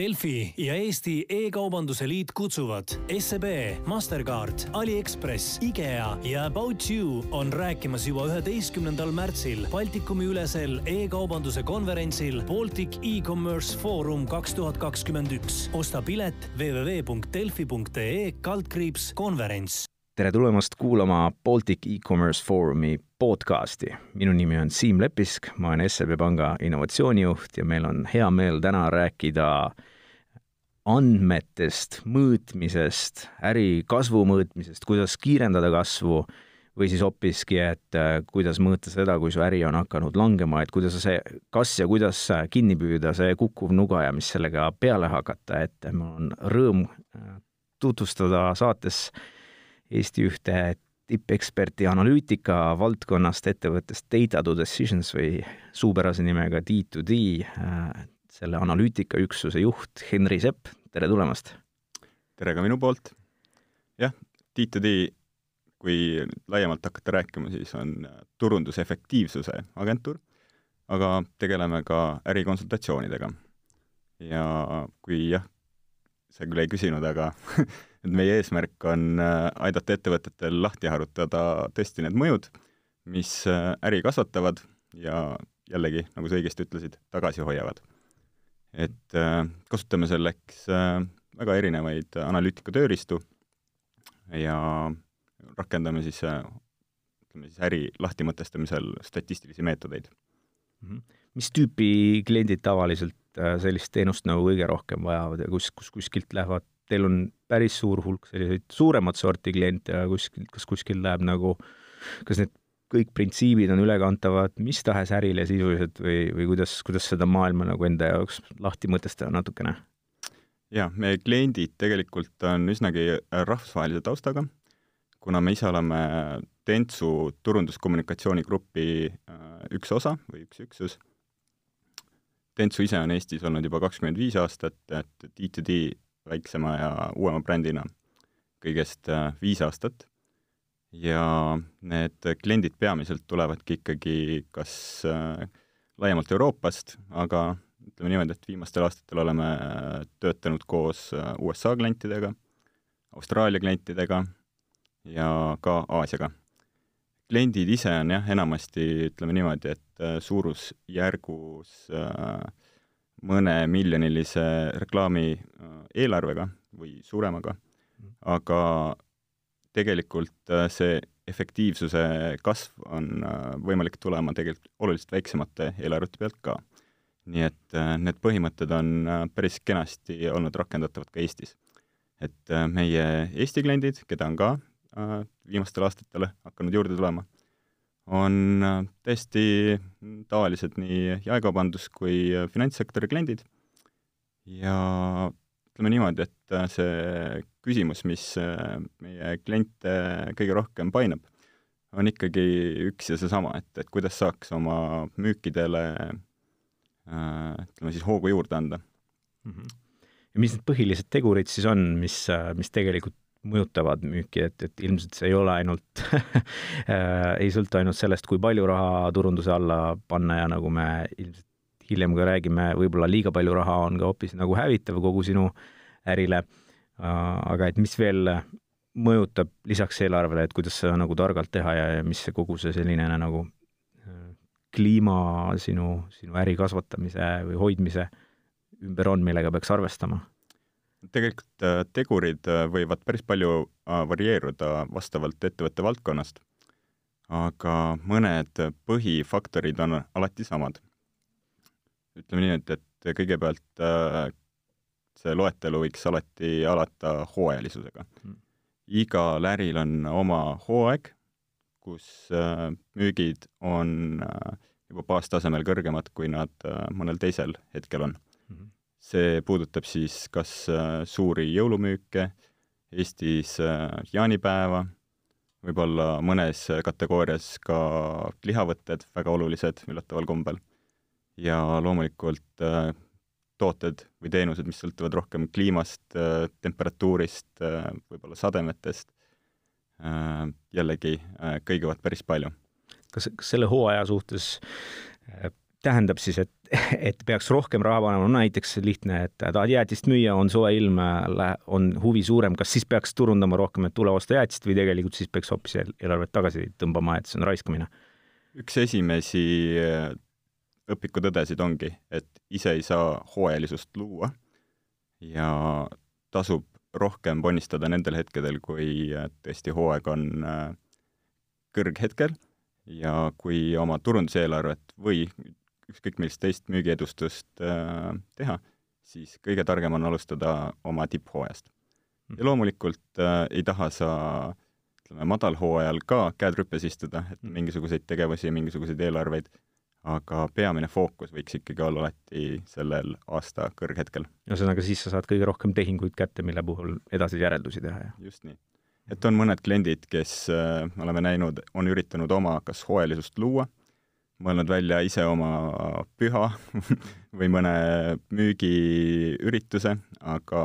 Delfi ja Eesti E-kaubanduse Liit kutsuvad SEB, Mastercard, Aliekspress, IKEA ja About You on rääkimas juba üheteistkümnendal märtsil Baltikumi ülesel e-kaubanduse konverentsil Baltic E-Commerce Forum kaks tuhat kakskümmend üks. osta pilet www.delfi.ee kaldkriips konverents tere tulemast kuulama Baltic E-Commerce Forumi podcasti. minu nimi on Siim Lepisk, ma olen SEB Panga innovatsioonijuht ja meil on hea meel täna rääkida andmetest, mõõtmisest, äri kasvu mõõtmisest, kuidas kiirendada kasvu või siis hoopiski, et äh, kuidas mõõta seda, kui su äri on hakanud langema, et kuidas see, kas ja kuidas kinni püüda see kukkuv nuga ja mis sellega peale hakata, et mul on rõõm äh, tutvustada saates Eesti ühte tippeksperti analüütika valdkonnast ettevõttest Data to Decisions või suupärase nimega D2D, äh, selle analüütikaüksuse juht Henri Sepp, tere tulemast! tere ka minu poolt! jah, D2D, kui laiemalt hakata rääkima, siis on turundusefektiivsuse agentuur, aga tegeleme ka ärikonsultatsioonidega. ja kui jah, sa küll ei küsinud, aga et meie eesmärk on äh, aidata ettevõtetel lahti harutada tõesti need mõjud, mis äh, äri kasvatavad ja jällegi, nagu sa õigesti ütlesid, tagasi hoiavad. Et äh, kasutame selleks väga erinevaid analüütika tööriistu ja rakendame siis ütleme siis äri lahtimõtestamisel statistilisi meetodeid. -hmm. mis tüüpi kliendid tavaliselt sellist teenust nagu kõige rohkem vajavad ja kus, kus kuskilt lähevad teil on päris suur hulk selliseid suuremat sorti kliente ja kuskil, kas kuskil läheb nagu, kas need kõik printsiibid on ülekantavad mis tahes ärile sisuliselt või, või kuidas, kuidas seda maailma nagu enda jaoks lahti mõtestada natukene? jaa, meie kliendid tegelikult on üsnagi rahvusvahelise taustaga, kuna me ise oleme Dentsu turunduskommunikatsiooni grupi äh, üks osa või üks üksus. Dentsu ise on Eestis olnud juba kakskümmend viis aastat, et D2D väiksema ja uuema brändina kõigest äh, viis aastat ja need kliendid peamiselt tulevadki ikkagi kas äh, laiemalt Euroopast, aga ütleme niimoodi, et viimastel aastatel oleme äh, töötanud koos USA klientidega, Austraalia klientidega ja ka Aasiaga. kliendid ise on jah, enamasti ütleme niimoodi, et suurusjärgus äh, mõnemiljonilise reklaami äh, eelarvega või suuremaga, mm. aga tegelikult äh, see efektiivsuse kasv on äh, võimalik tulema tegelikult oluliselt väiksemate eelarvete pealt ka. nii et need põhimõtted on päris kenasti olnud rakendatavad ka Eestis. et meie Eesti kliendid, keda on ka viimastel aastatel hakanud juurde tulema on äh, täiesti tavalised nii jaekaubandus- kui äh, finantssektori kliendid ja ütleme niimoodi, et äh, see küsimus, mis meie kliente kõige rohkem painab, on ikkagi üks ja seesama, et, et kuidas saaks oma müükidele ütleme siis hoogu juurde anda mm. -hmm. ja mis need põhilised tegurid siis on, mis, mis tegelikult mõjutavad müüki, et, et ilmselt see ei ole ainult äh, ei sõltu ainult sellest, kui palju raha turunduse alla panna ja nagu me ilmselt hiljem ka räägime, võib-olla liiga palju raha on ka hoopis nagu hävitav kogu sinu ärile. Äh, aga et mis veel mõjutab lisaks eelarvele, et kuidas seda nagu targalt teha ja, ja mis see kogu see selline nagu äh, kliima sinu, sinu äri kasvatamise või hoidmise ümber on, millega peaks arvestama tegelikult äh, tegurid võivad päris palju varieeruda vastavalt ettevõtte valdkonnast, aga mõned põhifaktorid on alati samad. Ütleme nii, et, et kõigepealt see loetelu võiks alati alata hooajalisusega. Mm.. igal äril on oma hooaeg, kus müügid on juba baastasemel kõrgemad, kui nad mõnel teisel hetkel on. Mm. -hmm. See puudutab siis kas äh, suuri jõulumüüke, Eestis äh, jaanipäeva, võib-olla mõnes kategoorias ka lihavõtted, väga olulised üllataval kombel, ja loomulikult äh, tooted või teenused, mis sõltuvad rohkem kliimast, temperatuurist, võib-olla sademetest, jällegi kõiguvad päris palju. kas, kas selle hooaja suhtes tähendab siis, et, et peaks rohkem raha panema, no näiteks lihtne, et tahad jäätist müüa, on soe ilm, on huvi suurem, kas siis peaks turundama rohkem, et tule osta jäätist või tegelikult siis peaks hoopis eelarvet tagasi tõmbama, et see on raiskamine? üks esimesi äh, õpikutõdesid ongi, et ise ei saa hooajalisust luua ja tasub rohkem ponnistada nendel hetkedel, kui äh, tõesti hooaeg on äh, kõrghetkel ja kui oma turunduseelarvet või ükskõik millist teist müügiedustust äh, teha, siis kõige targem on alustada oma tipphooajast. ja mhm. loomulikult äh, ei taha sa ütleme, madalhooajal ka käed rüpes istuda, et mhm. mingisuguseid tegevusi, mingisuguseid eelarveid, aga peamine fookus võiks ikkagi olla alati sellel aasta kõrghetkel. ühesõnaga, siis sa saad kõige rohkem tehinguid kätte, mille puhul edasi järeldusi teha, jah? just nii. et on mõned kliendid, kes äh, oleme näinud, on üritanud oma kas hooajalisust luua mõelnud välja ise oma püha või mõne müügiürituse, aga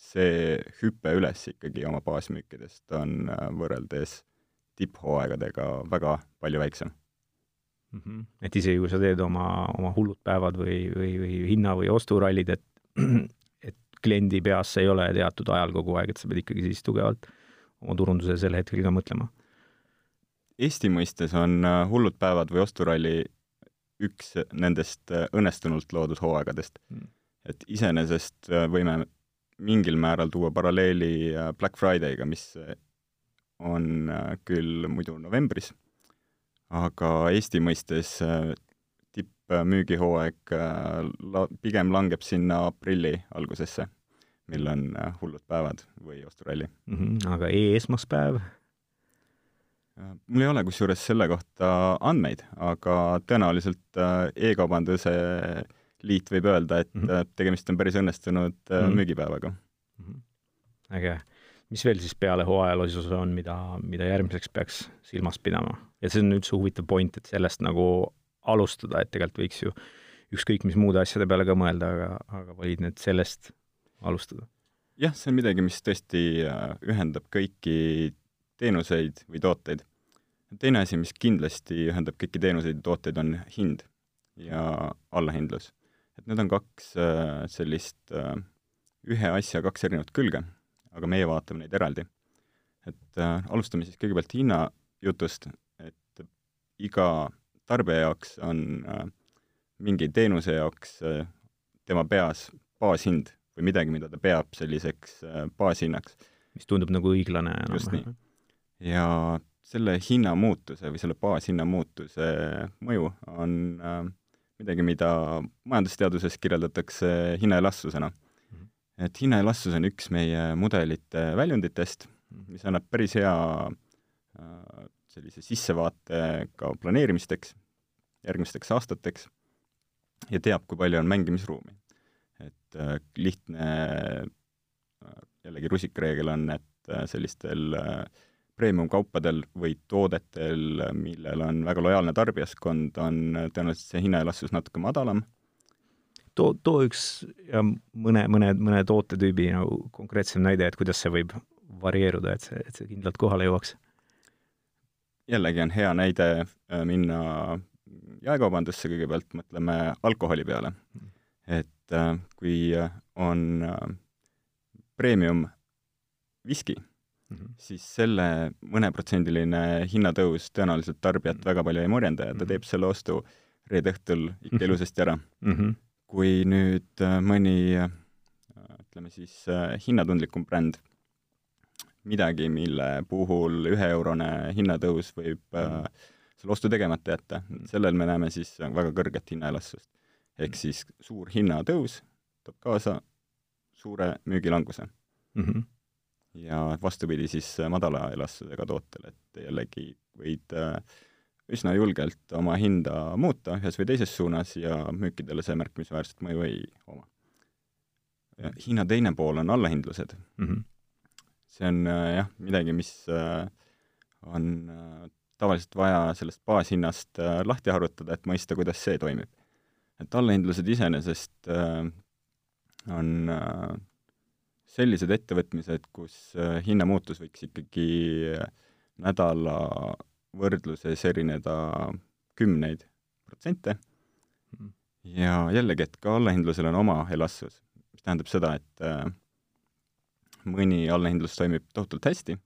see hüpe üles ikkagi oma baasmüükidest on äh, võrreldes tipphooaegadega väga palju väiksem mm. -hmm. et isegi kui sa teed oma, oma hullud päevad või, või, või hinna- või osturallid, et et kliendi peas ei ole teatud ajal kogu aeg, et sa pead ikkagi siis tugevalt oma turunduse sel hetkel ka mõtlema Eesti mõistes on äh, Hullud päevad või osturalli üks nendest äh, õnnestunult loodud hooaegadest mm.. et iseenesest äh, võime mingil määral tuua paralleeli Black Friday'ga, mis on küll muidu novembris, aga Eesti mõistes tippmüügihooaeg la-, pigem langeb sinna aprilli algusesse, mil on hullud päevad või osturalli mm. -hmm, aga e-esmaspäev? mul ei ole kusjuures selle kohta andmeid, aga tõenäoliselt äh, e-kaubanduse liit võib öelda, et mm -hmm. tegemist on päris õnnestunud mm -hmm. müügipäevaga mm. -hmm. äge. mis veel siis peale hooajalaisus on, mida, mida järgmiseks peaks silmas pidama? Ja see on üldse huvitav point, et sellest nagu alustada, et tegelikult võiks ju ükskõik mis muude asjade peale ka mõelda, aga, aga valid nüüd sellest alustada. jah, see on midagi, mis tõesti ühendab kõiki teenuseid või tooteid. teine asi, mis kindlasti ühendab kõiki teenuseid ja tooteid, on hind ja allahindlus. et need on kaks äh, sellist äh, ühe asja kaks erinevat külge, aga meie vaatame neid eraldi. et äh, alustame siis kõigepealt hinnajutust, et iga tarbija jaoks on mingi teenuse jaoks tema peas baashind või midagi, mida ta peab selliseks baashinnaks. mis tundub nagu õiglane enam-vähem. just nii ja selle hinnamuutuse või selle baashinna muutuse mõju on äh, midagi, mida majandusteaduses kirjeldatakse hinnaelastsusena. -hmm. et hinnaelastsus on üks meie mudelite väljunditest, mhm. mis annab päris hea äh, sellise sissevaate ka planeerimisteks, järgmisteks aastateks, ja teab, kui palju on mängimisruumi. et äh, lihtne äh, jällegi rusikareegel on, et äh, sellistel premium-kaupadel või toodetel, millel on väga lojaalne tarbijaskond, on tõenäoliselt see hinnaelastsus natuke madalam. too, too üks ja mõne, mõne, mõne tootetüübi nagu konkreetsem näide, et kuidas see võib varieeruda, et see, et see kindlalt kohale jõuaks? Jällegi on hea näide äh, minna jaekaubandusse, kõigepealt mõtleme alkoholi peale. Et äh, kui on äh, premium viski mm, -hmm. siis selle mõneprotsendiline hinnatõus tõenäoliselt tarbijat mm -hmm. väga palju ei morjenda ja ta mm -hmm. teeb selle ostu reede õhtul ikka ilusasti ära. -hmm. kui nüüd mõni ütleme siis hinnatundlikum bränd, midagi, mille puhul üheeurone hinnatõus võib mm -hmm. selle ostu tegemata jätta, sellel me näeme siis väga kõrget hinnaelastsust. ehk mhm. siis suur hinnatõus toob kaasa suure müügilanguse mm. -hmm ja vastupidi siis äh, madala elastsusega tootel, et jällegi võid äh, üsna julgelt oma hinda muuta ühes või teises suunas ja müükidele see märkimisväärset mõju ei oma. Hiina teine pool on allahindlused mm. -hmm. See on äh, jah, midagi, mis on tavaliselt vaja sellest baashinnast lahti harutada, et mõista, kuidas see toimib. et allahindlused iseenesest on sellised ettevõtmised, kus äh, hinnamuutus võiks ikkagi äh, nädala võrdluses erineda kümneid protsente, ja jällegi, et ka allahindlusel on oma elastsus, mis tähendab seda, et äh, mõni allahindlus toimib tohutult hästi,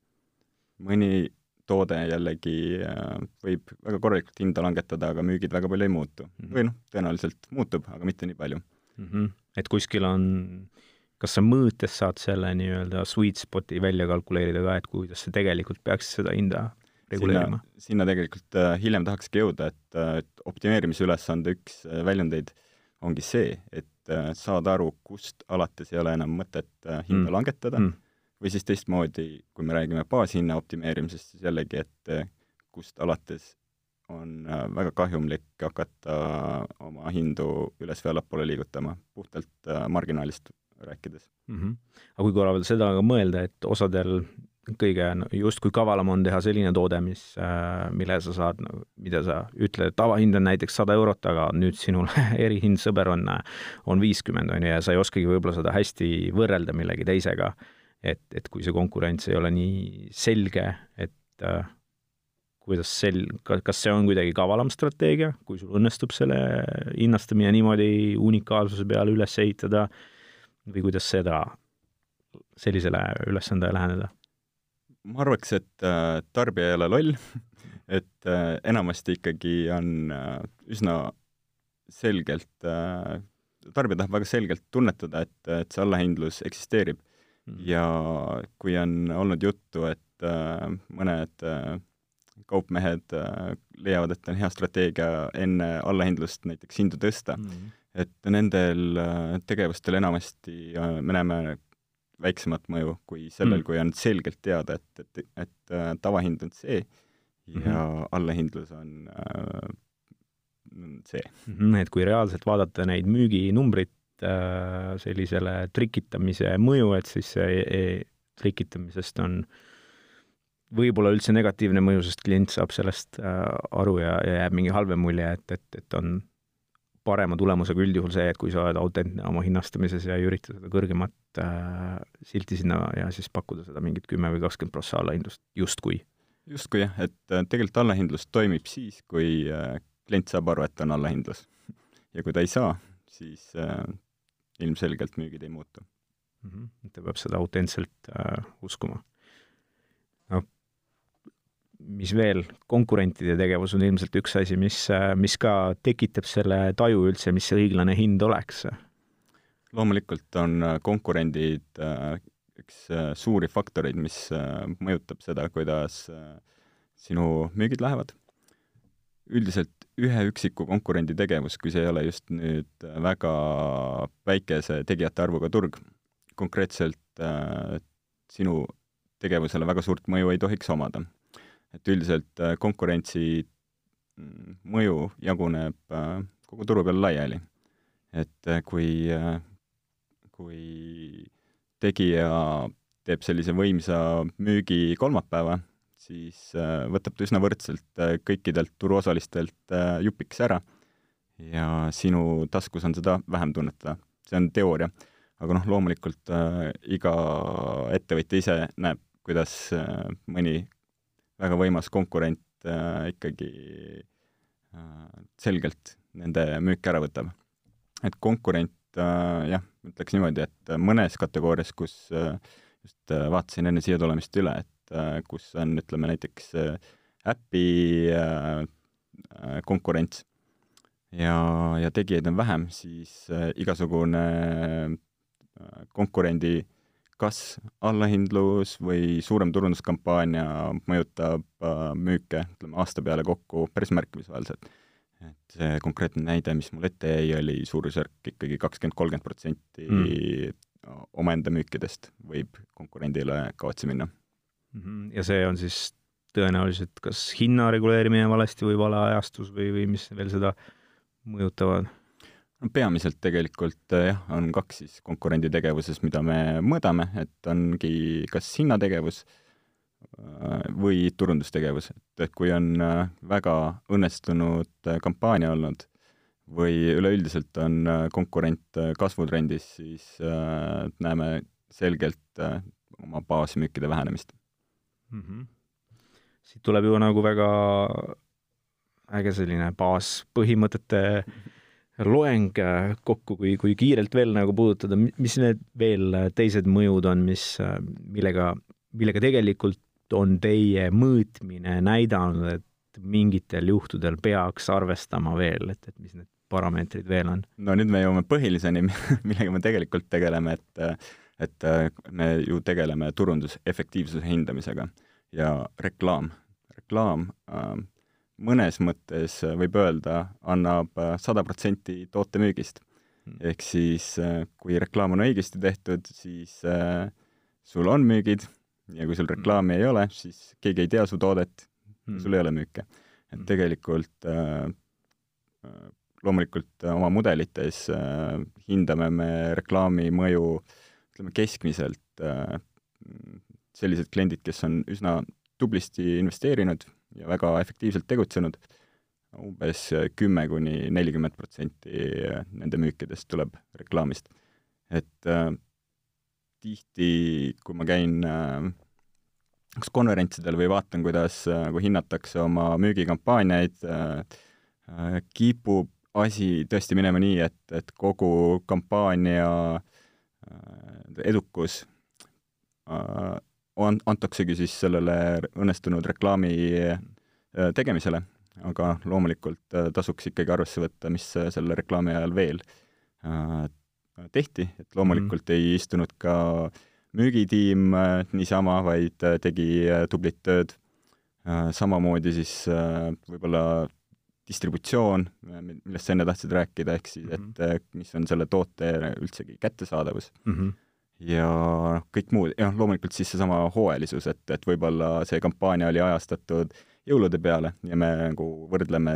mõni toode jällegi äh, võib väga korralikult hinda langetada, aga müügid väga palju ei muutu mm. -hmm. või noh, tõenäoliselt muutub, aga mitte nii palju mm. -hmm. et kuskil on, kas sa mõõtes saad selle nii-öelda sweet spot'i välja kalkuleerida ka, et kuidas see tegelikult peaks seda hinda reguleerima? sinna tegelikult äh, hiljem tahakski jõuda, et, äh, et optimeerimise ülesande üks äh, väljundeid ongi see, et äh, saada aru, kust alates ei ole enam mõtet äh, hinda mm. langetada mm või siis teistmoodi, kui me räägime baashinna optimeerimisest, siis jällegi, et eh, kust alates on äh, väga kahjumlik hakata oma hindu üles või allapoole liigutama, puhtalt äh, marginaalist rääkides mm. -hmm. aga kui korra veel seda ka mõelda, et osadel kõige no, justkui kavalam on teha selline toode, mis äh,, mille sa saad, mida sa ütled, tavahind on näiteks sada eurot, aga nüüd sinul erihind, sõber, on, on viiskümmend, on ju, ja sa ei oskagi võib-olla seda hästi võrrelda millegi teisega et, et kui see konkurents ei ole nii selge, et äh, kuidas sel-, kas see on kuidagi kavalam strateegia, kui sul õnnestub selle hinnastamine niimoodi unikaalsuse peale üles ehitada, või kuidas seda, sellisele ülesandele läheneda? Ma arvaks, et äh, tarbija ei ole loll et äh, enamasti ikkagi on äh, üsna selgelt tarbija tahab väga selgelt tunnetada, et, et see allahindlus eksisteerib Mhm. ja kui on olnud juttu, et mõned kaupmehed leiavad, et on hea strateegia enne allahindlust näiteks hindu tõsta mm, -hmm. et nendel tegevustel enamasti me näeme väiksemat mõju kui sellel mm, -hmm. kui on selgelt teada, et, et, et äh, tavahind on see ja mm -hmm. allahindlus on äh, see. Mhm, et kui reaalselt vaadata neid müüginumbreid Äh, sellisele trikitamise mõju, et siis see e trikitamisest on võib-olla üldse negatiivne mõju, sest klient saab sellest äh, aru ja, ja jääb mingi halvem mulje, et, et, et on parema tulemusega üldjuhul see, et kui sa oled autentne oma hinnastamises ja ei ürita seda kõrgemat äh, silti sinna ja siis pakkuda seda mingit kümme või kakskümmend prossa allahindlust, justkui. justkui jah, et äh, tegelikult allahindlus toimib siis, kui äh, klient saab aru, et on allahindlus. ja kui ta ei saa, siis äh, ilmselgelt müügid ei muutu mm. -hmm. ta peab seda autentselt äh, uskuma. no mis veel, konkurentide tegevus on ilmselt üks asi, mis, äh, mis ka tekitab selle taju üldse, mis see õiglane hind oleks. loomulikult on äh, konkurendid äh, üks suuri faktoreid, mis mõjutab seda, kuidas sinu müügid lähevad. üldiselt ühe üksiku konkurendi tegevus, kui see ei ole just nüüd väga väikese tegijate arvuga turg, konkreetselt äh, sinu tegevusele väga suurt mõju ei tohiks omada. Et üldiselt äh, konkurentsi mm, mõju jaguneb äh, kogu turu peal laiali. et äh, kui kui tegija teeb sellise võimsa müügi kolmapäeva, siis võtab ta üsna võrdselt kõikidelt turuosalistelt jupiks ära ja sinu taskus on seda vähem tunnetada. see on teooria. aga noh, loomulikult äh, iga ettevõtja ise näeb, kuidas äh, mõni väga võimas konkurent äh, ikkagi äh, selgelt nende müüki ära võtab. et konkurent äh, jah, ütleks niimoodi, et mõnes kategoorias, kus äh, just äh, vaatasin enne siia tulemist üle, et Äh, kus on, ütleme näiteks äh, äpi äh, konkurents ja, ja tegijaid on vähem, siis igasugune konkurendi kas allahindlus või suurem turunduskampaania mõjutab müüke, ütleme aasta peale kokku päris märkimisväärselt. et see konkreetne näide, mis mul ette jäi, oli suurusjärk ikkagi kakskümmend, kolmkümmend protsenti mm. omaenda müükidest võib konkurendile kaotsi minna Mhm. ja see on siis tõenäoliselt kas hinna reguleerimine valesti või vale ajastus või, või mis veel seda mõjutavad? No peamiselt tegelikult eh, jah, on kaks siis konkurendi tegevuses, mida me mõõdame, et ongi kas hinnategevus äh, või turundustegevus, et, kui on äh, väga õnnestunud kampaania olnud või üleüldiselt on konkurent kasvutrendis, siis näeme selgelt oma baasmüükide vähenemist mm. -hmm. siit tuleb ju nagu väga äge selline baaspõhimõtete loeng kokku, kui, kui kiirelt veel nagu puudutada, mis need veel teised mõjud on, mis, millega, millega tegelikult on teie mõõtmine näidanud, et mingitel juhtudel peaks arvestama veel, et, et mis need parameetrid veel on? no nüüd me jõuame põhiliseni, millega me tegelikult tegeleme, et et me ju tegeleme turundusefektiivsuse hindamisega ja reklaam. reklaam äh, mõnes mõttes võib öelda, annab äh, sada protsenti toote müügist. Hmm. ehk siis äh, kui reklaam on õigesti tehtud, siis äh, sul on müügid ja kui sul hmm. reklaami ei ole, siis keegi ei tea su toodet mm., sul ei ole müüke. et hmm. tegelikult äh, loomulikult oma mudelites äh, hindame me reklaami mõju ütleme keskmiselt äh, sellised kliendid, kes on üsna tublisti investeerinud ja väga efektiivselt tegutsenud, umbes kümme kuni nelikümmend protsenti nende müükidest tuleb reklaamist. et äh, tihti, kui ma käin äh, kas konverentsidel või vaatan, kuidas äh, nagu hinnatakse oma müügikampaaniaid äh,, äh, kipub asi tõesti minema nii, et, et kogu kampaania äh, edukus äh, an-, antaksegi siis sellele õnnestunud reklaami äh, tegemisele, aga loomulikult äh, tasuks ikkagi arvesse võtta, mis äh, selle reklaami ajal veel tehti, et loomulikult mm. ei istunud ka müügitiim niisama, vaid tegi tublit tööd. samamoodi siis võib-olla distributsioon, millest sa enne tahtsid rääkida, ehk siis, et mhm. mis on selle toote üldsegi kättesaadavus mm. -hmm ja kõik muud, jah, loomulikult siis seesama hooajalisus, et, et võib-olla see kampaania oli ajastatud jõulude peale ja me nagu võrdleme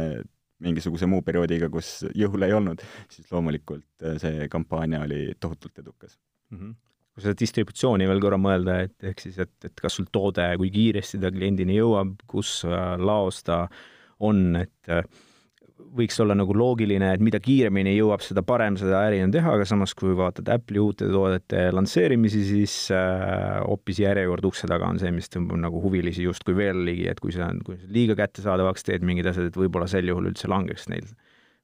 mingisuguse muu perioodiga, kus jõule ei olnud, siis loomulikult äh, see kampaania oli tohutult edukas mm. -hmm kui seda distributsiooni veel korra mõelda, et ehk siis, et, et kas sul toode, kui kiiresti ta kliendini jõuab, kus äh, laos ta on, et äh, võiks olla nagu loogiline, et mida kiiremini jõuab, seda parem seda äri on teha, aga samas, kui vaatad Apple'i uute toodete lansseerimisi, siis äh, hoopis äh, järjekord ukse taga on see, mis tõmbab nagu huvilisi justkui veel ligi, et kui sa, kui sa liiga kättesaadavaks teed mingid asjad, et võib-olla sel juhul üldse langeks neil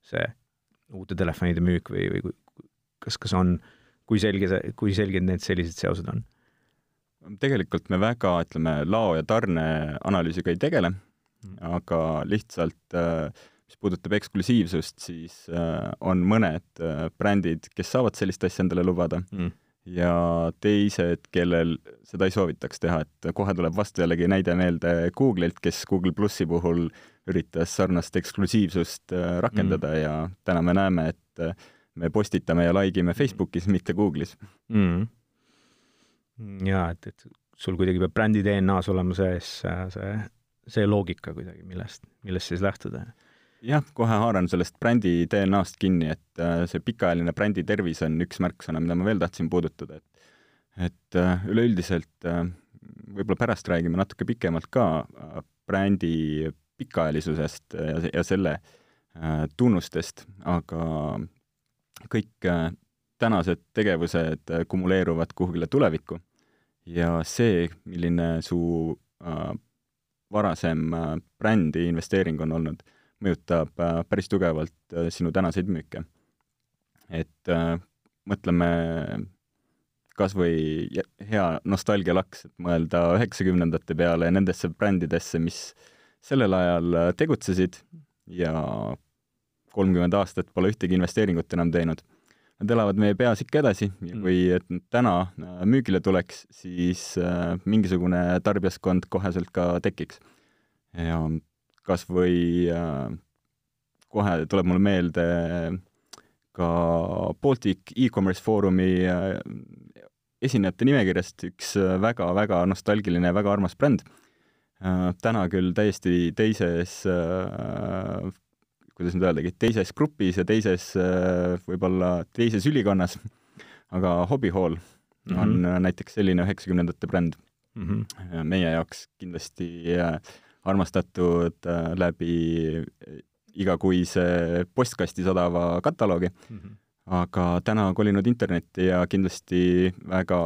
see uute telefonide müük või, või kas, kas on, kui selge see, kui selged need sellised seosed on? tegelikult me väga, ütleme, lao- ja tarneanalüüsiga ei tegele, mm. aga lihtsalt äh, mis puudutab eksklusiivsust, siis äh, on mõned äh, brändid, kes saavad sellist asja endale lubada mm. ja teised, kellel seda ei soovitaks teha, et kohe tuleb vastu jällegi näide meelde Google'ilt, kes Google plussi puhul üritas sarnast eksklusiivsust äh, rakendada mm. ja täna me näeme, et äh, me postitame ja like ime Facebookis, mitte Google'is mm.. jaa, et, et sul kuidagi peab brändi DNA-s olema sees see, see loogika kuidagi, millest, millest siis lähtuda jah, kohe haaran sellest brändi DNA-st kinni, et äh, see pikaajaline brändi tervis on üks märksõna, mida ma veel tahtsin puudutada, et et äh, üleüldiselt äh, võib-olla pärast räägime natuke pikemalt ka brändi pikaajalisusest ja, ja selle tunnustest, aga kõik tänased tegevused kumuleeruvad kuhugile tulevikku ja see, milline su varasem brändi investeering on olnud mõjutab äh, päris tugevalt äh, sinu tänaseid müüke. et äh, mõtleme kas või hea nostalgialaks, et mõelda üheksakümnendate peale ja nendesse brändidesse, mis sellel ajal tegutsesid ja kolmkümmend aastat pole ühtegi investeeringut enam teinud. Nad elavad meie peas ikka edasi ja mm. kui et täna müügile tuleks, siis mingisugune tarbijaskond koheselt ka tekiks. ja kas või äh, kohe tuleb mulle meelde ka Baltic e-commerce foorumi äh, esinejate nimekirjast üks väga-väga nostalgiline ja väga armas bränd. Äh, täna küll täiesti teises, kuidas nüüd öeldagi, teises grupis ja teises, võib-olla teises ülikonnas, aga Hobby Hall mm -hmm. on näiteks selline üheksakümnendate bränd mm. -hmm. meie jaoks kindlasti äh, armastatud äh, läbi igakuise postkasti sadava kataloogi mm, -hmm. aga täna kolinud internetti ja kindlasti väga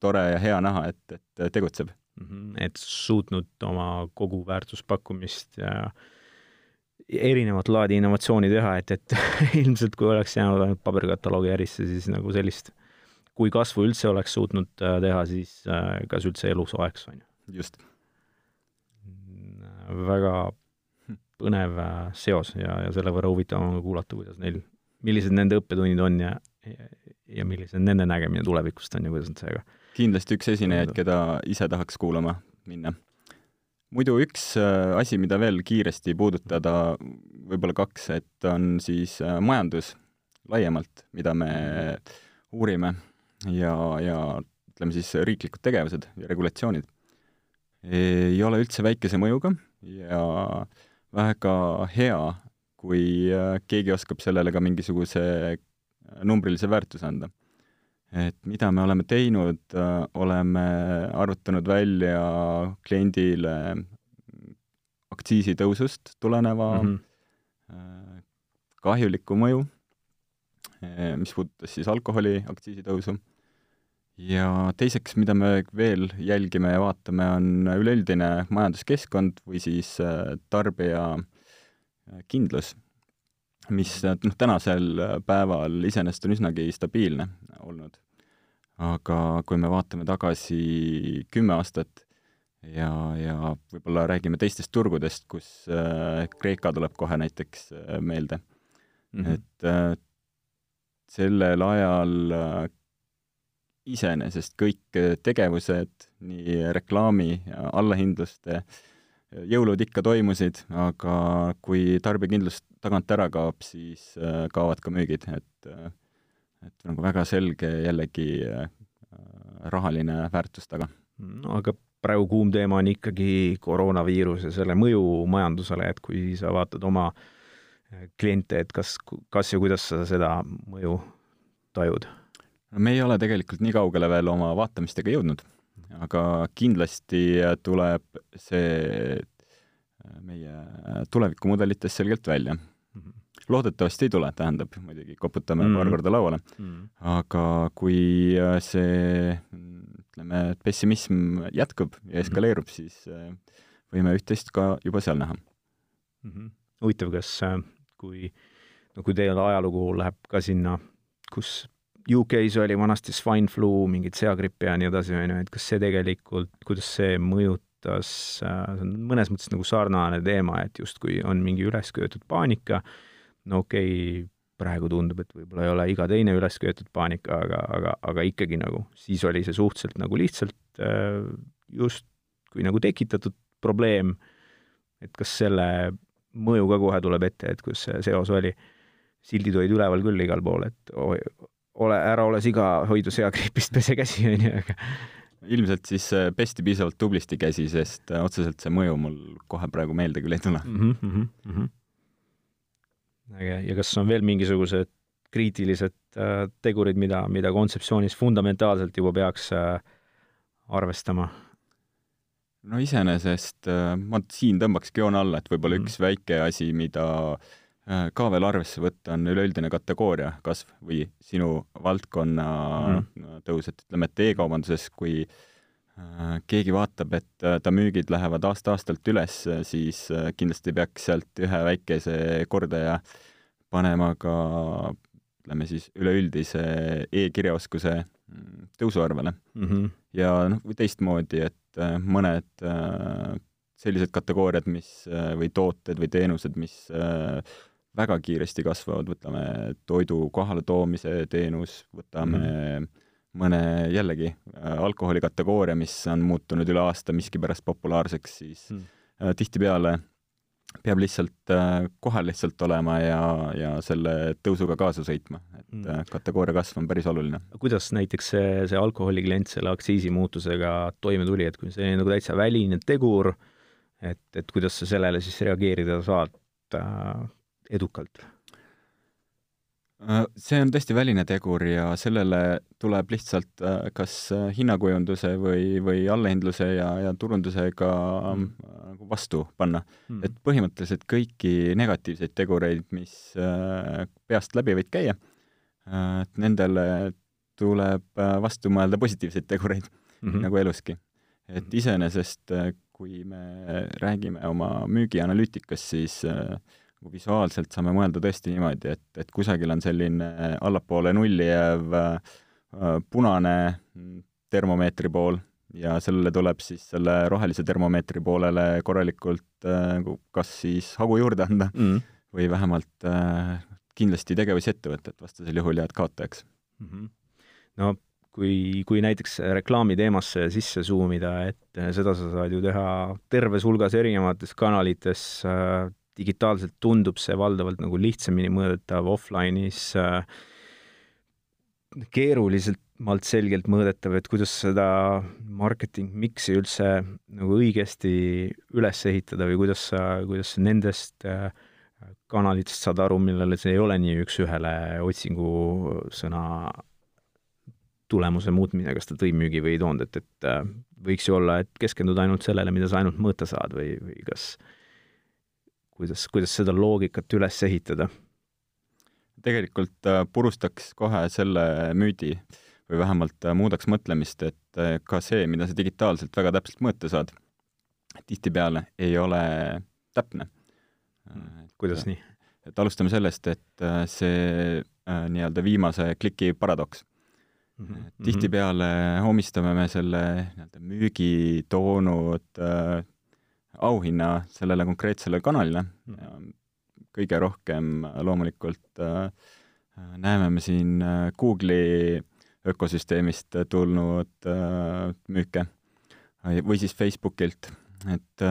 tore ja hea näha, et, et tegutseb mm. -hmm. et suutnud oma kogu väärtuspakkumist ja erinevat laadi innovatsiooni teha, et, et ilmselt kui oleks jäänud ainult paberkataloogi ärisse, siis nagu sellist, kui kasvu üldse oleks suutnud äh, teha, siis äh, kas üldse elu soeks, on ju. just. Väga põnev seos ja, ja selle võrra huvitavam on kuulata, kuidas neil, millised nende õppetunnid on ja, ja, ja millised nende nägemine tulevikust on ja kuidas nad sellega kindlasti üks esinejaid, keda ise tahaks kuulama minna. Muidu üks äh, asi, mida veel kiiresti puudutada, võib-olla kaks, et on siis äh, majandus laiemalt, mida me uurime ja, ja ütleme siis riiklikud tegevused ja regulatsioonid ei ole üldse väikese mõjuga ja väga hea, kui äh, keegi oskab sellele ka mingisuguse numbrilise väärtuse anda et mida me oleme teinud, äh, oleme arvutanud välja kliendile aktsiisitõusust tuleneva mm -hmm. kahjuliku mõju, äh, mis puudutas siis alkoholi aktsiisitõusu. Ja teiseks, mida me veel jälgime ja vaatame, on üleüldine majanduskeskkond või siis tarbija kindlus, mis noh, tänasel päeval iseenesest on üsnagi stabiilne olnud. aga kui me vaatame tagasi kümme aastat ja, ja võib-olla räägime teistest turgudest, kus äh, Kreeka tuleb kohe näiteks äh, meelde mm, -hmm. et äh, sellel ajal äh, iseenesest kõik tegevused, nii reklaami allahindluste, jõulud ikka toimusid, aga kui tarbijakindlus tagant ära kaob, siis äh, kaovad ka müügid, et äh, et nagu väga selge jällegi äh, rahaline väärtus taga. no aga praegu kuum teema on ikkagi koroonaviirus ja selle mõju majandusele, et kui sa vaatad oma äh, kliente, et kas, kas ja kuidas sa seda mõju tajud? Me ei ole tegelikult nii kaugele veel oma vaatamistega jõudnud, aga kindlasti tuleb see äh, meie tulevikumudelites selgelt välja loodetavasti ei tule, tähendab, muidugi koputame mm. paar korda lauale mm.. aga kui äh, see, ütleme, pessimism jätkub ja mm-hmm. eskaleerub mm., siis äh, võime üht-teist ka juba seal näha mm. -hmm. huvitav, kas kui, no kui teil ajalugu läheb ka sinna, kus UK-s oli vanasti swine flu, mingid seagrippi ja nii edasi, on ju, et kas see tegelikult, kuidas see mõjutas, see on mõnes mõttes nagu sarnane teema, et justkui on mingi ülesköetud paanika. No okei okay,, praegu tundub, et võib-olla ei ole iga teine üles köetud paanika, aga, aga, aga ikkagi nagu siis oli see suhteliselt nagu lihtsalt äh, justkui nagu tekitatud probleem, et kas selle mõju ka kohe tuleb ette, et kus see seos oli, sildid olid üleval küll igal pool, et ole, ära ole siga, hoidu seagripist, pese käsi, on ju, aga ilmselt siis pesti piisavalt tublisti käsi, sest otseselt see mõju mul kohe praegu meelde küll ei tule mm. -hmm, mm -hmm äge, ja kas on veel mingisugused kriitilised äh, tegurid, mida, mida kontseptsioonis fundamentaalselt juba peaks äh, arvestama? no iseenesest äh, ma siin tõmbakski joone alla, et võib-olla mm. üks väike asi, mida äh, ka veel arvesse võtta, on üleüldine kategooria kasv või sinu valdkonna mm. tõus, et ütleme, et e-kaubanduses, kui äh, keegi vaatab, et äh, ta müügid lähevad aasta-aastalt üles, siis kindlasti peaks sealt ühe väikese kordaja äh, panema ka ütleme siis üleüldise e-kirjaoskuse mm, tõusuarvele mm. -hmm. ja noh, või teistmoodi, et äh, mõned äh, sellised kategooriad, mis äh, või tooted või teenused, mis väga kiiresti kasvavad, võtame toidu kohaletoomise teenus, võtame mm mõne jällegi alkoholi kategooria, mis on muutunud üle aasta miskipärast populaarseks, siis mm tihtipeale peab lihtsalt äh, kohal lihtsalt olema ja, ja selle tõusuga kaasa sõitma, et mm. Äh, kategooria kasv on päris oluline. kuidas näiteks see, see alkoholiklient selle aktsiisimuutusega toime tuli, et kui see nagu täitsa väline tegur, et, et kuidas sa sellele siis reageerida saad äh, edukalt? Äh, see on tõesti väline tegur ja sellele tuleb lihtsalt äh, kas äh, hinnakujunduse või, või allahindluse ja, ja turundusega mm. nagu vastu panna mm.. et põhimõtteliselt kõiki negatiivseid tegureid, mis peast läbi võid käia, et nendele tuleb vastu mõelda positiivseid tegureid mm, -hmm. nagu eluski. et iseenesest, kui me räägime oma müügianalüütikast, siis nagu visuaalselt saame mõelda tõesti niimoodi, et, et kusagil on selline allapoole nulli jääv äh, punane termomeetri pool ja sellele tuleb siis selle rohelise termomeetri poolele korralikult äh, kas siis hagu juurde anda mm. või vähemalt äh, kindlasti tegevusi ette võtta, et vastasel juhul jääd kaotajaks mm. -hmm. no kui, kui näiteks reklaami teemasse sisse zoom ida, et seda sa saad ju teha terves hulgas erinevates kanalites äh,, digitaalselt tundub see valdavalt nagu lihtsamini mõõdetav, offline'is äh, keerulisemalt selgelt mõõdetav, et kuidas seda marketing mix'i üldse nagu õigesti üles ehitada või kuidas sa, kuidas sa nendest äh, kanalitest saad aru, millele see ei ole nii üks-ühele otsingusõna tulemuse muutmine, kas ta tõi müügi või ei toonud, et, et äh, võiks ju olla, et keskenduda ainult sellele, mida sa ainult mõõta saad või, või kas, kuidas, kuidas seda loogikat üles ehitada? tegelikult äh, purustaks kohe selle müüdi või vähemalt äh, muudaks mõtlemist, et ka see, mida sa digitaalselt väga täpselt mõõta saad, tihtipeale ei ole täpne. kuidas nii? et alustame sellest, et see nii-öelda viimase kliki paradoks mm -hmm. tihtipeale omistame me selle nii-öelda müügi toonud äh, auhinna sellele konkreetsele kanalile kõige rohkem loomulikult äh, näeme me siin äh, Google'i ökosüsteemist tulnud äh, müüke või siis Facebookilt, et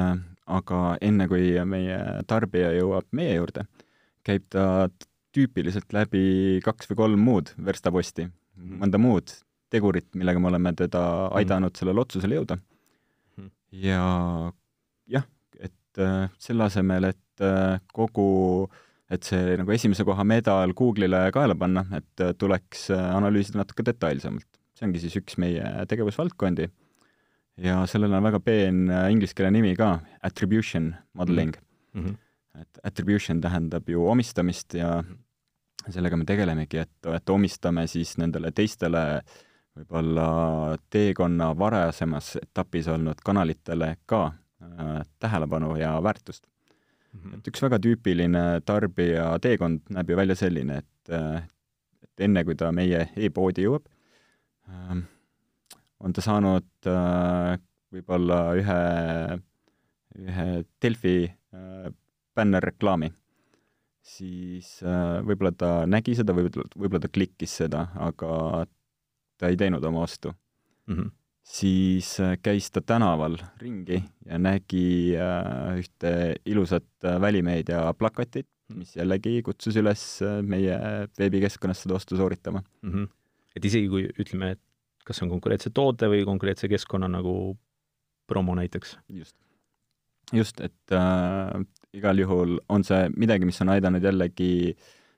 aga enne, kui meie tarbija jõuab meie juurde, käib ta tüüpiliselt läbi kaks või kolm muud verstaposti Mhm. mõnda muud tegurit, millega me oleme teda mhm. aidanud sellele otsusele jõuda. Mhm. ja et äh, selle asemel, et äh, kogu, et see nagu esimese koha medal Google'ile kaela panna, et äh, tuleks analüüsida natuke detailsemalt. see ongi siis üks meie tegevusvaldkondi ja sellel on väga peen ingliskeelne nimi ka, attribution modeling mm. -hmm. et attribution tähendab ju omistamist ja sellega me tegelemegi, et, et omistame siis nendele teistele võib-olla teekonna varasemas etapis olnud kanalitele ka tähelepanu ja väärtust mm. -hmm. et üks väga tüüpiline tarbija teekond näeb ju välja selline, et, äh, et enne, kui ta meie e-poodi jõuab äh,, on ta saanud äh, võib-olla ühe, ühe Delfi äh, bännerreklaami siis äh, võib-olla ta nägi seda, võib-olla, võib-olla ta klikkis seda, aga ta ei teinud oma ostu mm. -hmm. Siis äh, käis ta tänaval ringi ja nägi äh, ühte ilusat äh, välimeedia plakatit, mis jällegi kutsus üles meie veebikeskkonnas seda ostu sooritama mm. -hmm. et isegi kui ütleme, et kas see on konkreetse toote või konkreetse keskkonna nagu promo näiteks? just. just, et äh, igal juhul on see midagi, mis on aidanud jällegi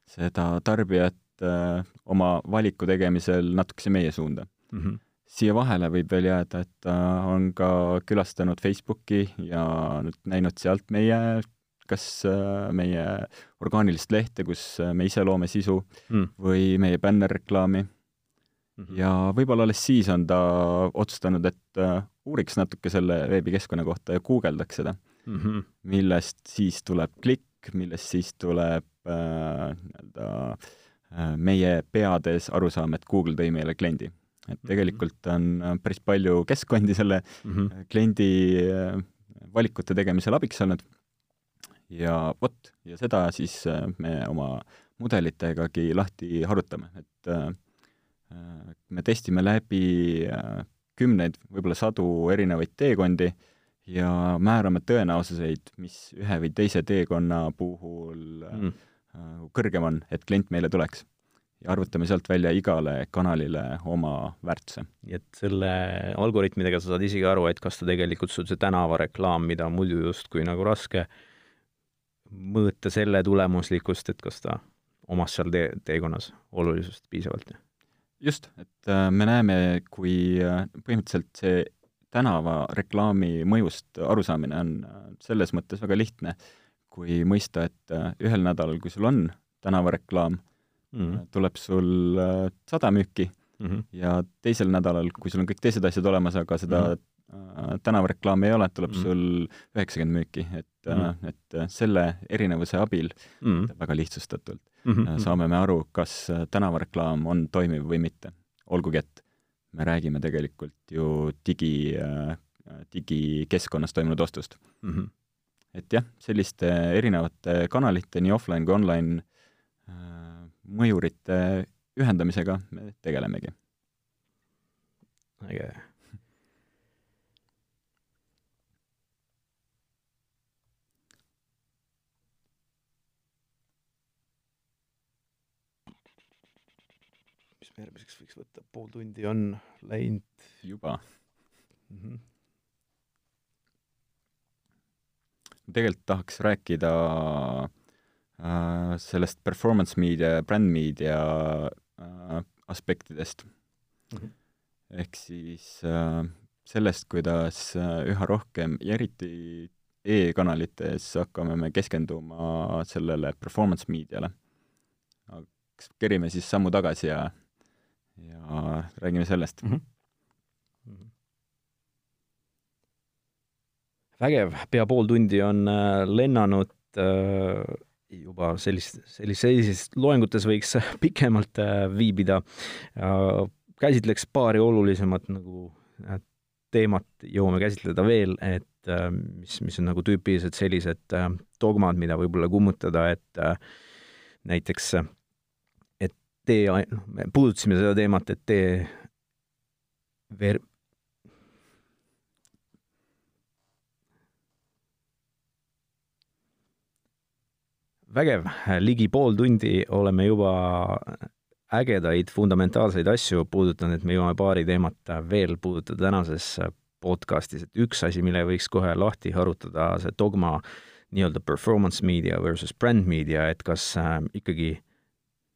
seda tarbijat äh, oma valiku tegemisel natukese meie suunda mm. -hmm. Siia vahele võib veel jääda, et ta on ka külastanud Facebooki ja nüüd näinud sealt meie kas äh, meie orgaanilist lehte, kus äh, me ise loome sisu mm. või meie bännerreklaami mm. -hmm. ja võib-olla alles siis on ta otsustanud, et uuriks natuke selle veebikeskkonna kohta ja guugeldaks seda mm, -hmm. millest siis tuleb klikk, millest siis tuleb äh, nii-öelda äh, meie peades arusaam, et Google tõi meile kliendi. Et mhm. tegelikult on äh, päris palju keskkondi selle mm -hmm. kliendi äh, valikute tegemisel abiks olnud ja vot, ja seda siis me oma mudelitegagi lahti harutame, et me testime läbi kümneid, võib-olla sadu erinevaid teekondi ja määrame tõenäosuseid, mis ühe või teise teekonna puhul mm. Kõrgem on, et klient meile tuleks. Ja arvutame sealt välja igale kanalile oma väärtuse. nii et selle algoritmidega sa saad isegi aru, et kas ta tegelikult sul see tänavareklaam, mida on muidu justkui nagu raske mõõta selle tulemuslikkust, et kas ta omas seal tee, teekonnas olulisust piisavalt? just, et äh, me näeme, kui äh, põhimõtteliselt see tänavareklaami mõjust arusaamine on äh, selles mõttes väga lihtne, kui mõista, et ühel nädalal, kui sul on tänavareklaam mm, -hmm. tuleb sul sada müüki mm -hmm. ja teisel nädalal, kui sul on kõik teised asjad olemas, aga seda mm -hmm. tänavareklaami ei ole, tuleb Mm. sul üheksakümmend müüki, et Mm. et selle erinevuse abil, mm. väga lihtsustatult, Mm -hmm. saame me aru, kas tänavareklaam on toimiv või mitte. olgugi, et me räägime tegelikult ju digi, digikeskkonnas toimunud ostust. mm. -hmm. et jah, selliste erinevate kanalite, nii offline kui online äh, mõjurite ühendamisega me tegelemegi. äge. mis me järgmiseks võiks võtta, pool tundi on läinud juba. mm. -hmm. tegelikult tahaks rääkida sellest performance media ja brand media äh, aspektidest mm. -hmm. ehk siis äh, sellest, kuidas äh, üha rohkem ja eriti e-kanalites hakkame me keskenduma sellele performance mediale. kas kerime siis sammu tagasi ja, ja räägime sellest mm? -hmm. vägev, pea pool tundi on äh, lennanud äh, juba sellist, sellistes loengutes võiks pikemalt äh, viibida. käsitleks paari olulisemat nagu äh, teemat jõuame käsitleda veel, et äh, mis, mis on nagu tüüpilised sellised dogmad, mida võib-olla kummutada, et näiteks, et tee, noh, me puudutasime seda teemat, et tee ver-, vägev, ligi pool tundi oleme juba ägedaid fundamentaalseid asju puudutanud, et me jõuame paari teemat veel puudutada tänases podcastis, et üks asi, mille võiks kohe lahti harutada, see dogma nii-öelda performance media versus brand media, et kas äh, ikkagi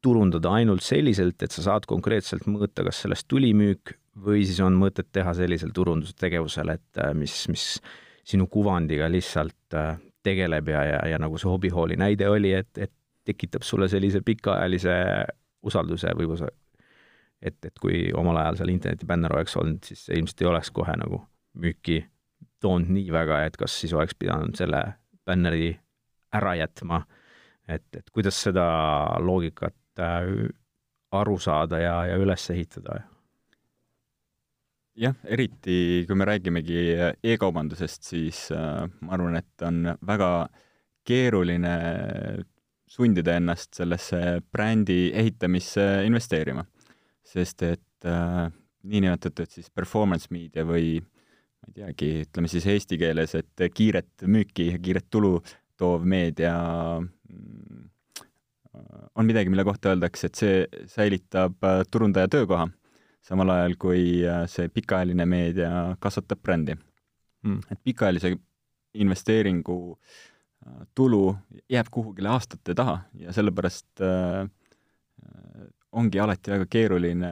turundada ainult selliselt, et sa saad konkreetselt mõõta, kas sellest tuli müük või siis on mõtet teha sellisel turundustegevusel, et äh, mis, mis sinu kuvandiga lihtsalt äh, tegeleb ja, ja, ja nagu see hobihooli näide oli, et, et tekitab sulle sellise pikaajalise usalduse võib-olla, et, et kui omal ajal seal internetibänner oleks olnud, siis see ilmselt ei oleks kohe nagu müüki toonud nii väga, et kas siis oleks pidanud selle bänneri ära jätma, et, et kuidas seda loogikat äh, aru saada ja, ja üles ehitada? Jah, eriti kui me räägimegi e-kaubandusest, siis äh, ma arvan, et on väga keeruline sundida ennast sellesse brändi ehitamisse investeerima. sest et äh, niinimetatud siis performance media või ma ei teagi, ütleme siis eesti keeles, et kiiret müüki ja kiiret tulu toov meedia mm, on midagi, mille kohta öeldakse, et see säilitab turundaja töökoha, samal ajal kui äh, see pikaajaline meedia kasvatab brändi mm.. et pikaajalise investeeringu äh, tulu jääb kuhugile aastate taha ja sellepärast äh, ongi alati väga keeruline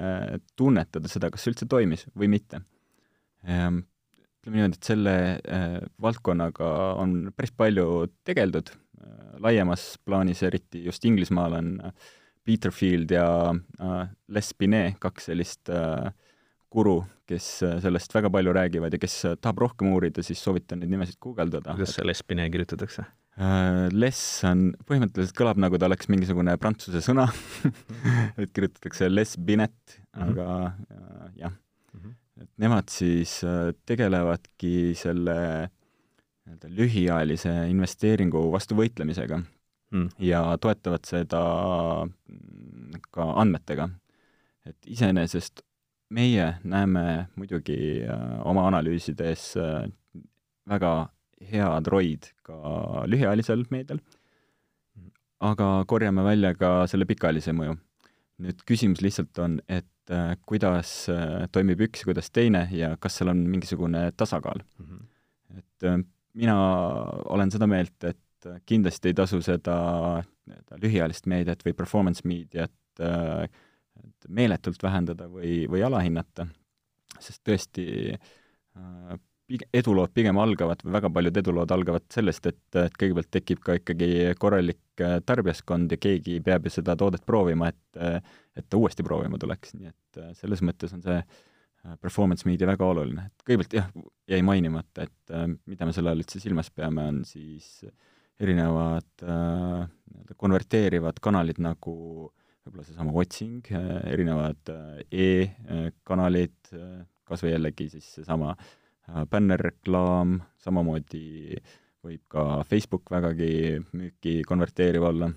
tunnetada seda, kas see üldse toimis või mitte ehm,. ütleme niimoodi, et selle äh, valdkonnaga on päris palju tegeldud äh, laiemas plaanis, eriti just Inglismaal on äh, Peter Field ja äh, Les Binet, kaks sellist äh, guru, kes äh, sellest väga palju räägivad ja kes äh, tahab rohkem uurida, siis soovitan neid nimesid guugeldada. kuidas see Lespine kirjutatakse? Uh, Les on, põhimõtteliselt kõlab nagu ta oleks mingisugune prantsuse sõna et kirjutatakse Les Binet mm, -hmm. aga uh, jah mm, -hmm. et nemad siis tegelevadki selle nii-öelda lühiajalise investeeringu vastu võitlemisega mm. Ja toetavad seda mm, ka andmetega. et iseenesest meie näeme muidugi uh, oma analüüsides uh, väga head roid ka lühiajalisel meedial, aga korjame välja ka selle pikaajalise mõju. nüüd küsimus lihtsalt on, et äh, kuidas äh, toimib üks ja kuidas teine ja kas seal on mingisugune tasakaal mm. -hmm. et äh, mina olen seda meelt, et kindlasti ei tasu seda nii-öelda lühiajalist meediat või performance meediat äh, meeletult vähendada või, või alahinnata, sest tõesti äh, edulood pigem algavad või väga paljud edulood algavad sellest, et, et kõigepealt tekib ka ikkagi korralik tarbijaskond ja keegi peab ju seda toodet proovima, et, et ta uuesti proovima tuleks, nii et selles mõttes on see performance media väga oluline, et kõigepealt jah, jäi mainimata, et äh, mida me selle all üldse silmas peame, on siis erinevad äh, nii-öelda konverteerivad kanalid nagu võib-olla seesama otsing, erinevad e-kanalid, kas või jällegi siis seesama bännerreklaam, samamoodi võib ka Facebook vägagi müüki konverteeriv olla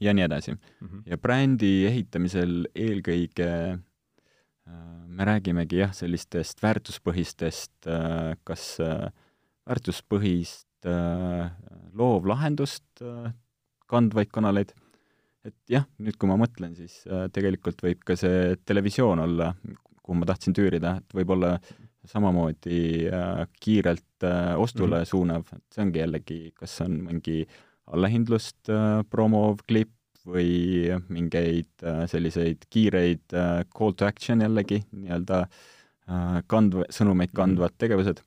ja nii edasi mm. -hmm. ja brändi ehitamisel eelkõige äh, me räägimegi jah, sellistest väärtuspõhistest, äh, kas äh, väärtuspõhist loovlahendust kandvaid kanaleid, et jah, nüüd kui ma mõtlen, siis tegelikult võib ka see televisioon olla, kuhu ma tahtsin tüürida, et võib-olla samamoodi kiirelt ostule mm -hmm. suunav, et see ongi jällegi, kas on mingi äh, allahindlust äh, promov klipp või mingeid äh, selliseid kiireid äh, call to action jällegi, nii-öelda kandv-, sõnumeid mhm. kandvad tegevused,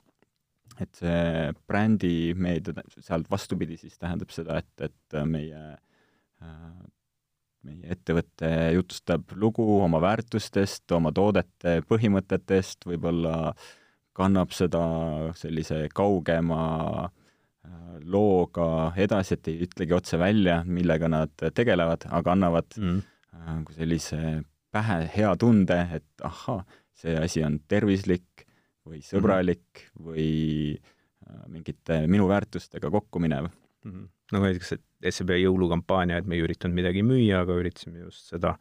et see brändimeedia sealt vastupidi siis tähendab seda, et, et meie meie ettevõte jutustab lugu oma väärtustest, oma toodete põhimõtetest, võib-olla kannab seda sellise kaugema äh, looga edasi, et ei ütlegi otse välja, millega nad tegelevad, aga annavad mm. sellise pähe hea tunde, et ahhaa, see asi on tervislik või sõbralik mm. või äh, mingite minu väärtustega kokku minev mm. -hmm. nagu näiteks, et SEB jõulukampaania, et me ei üritanud midagi müüa, aga üritasime just seda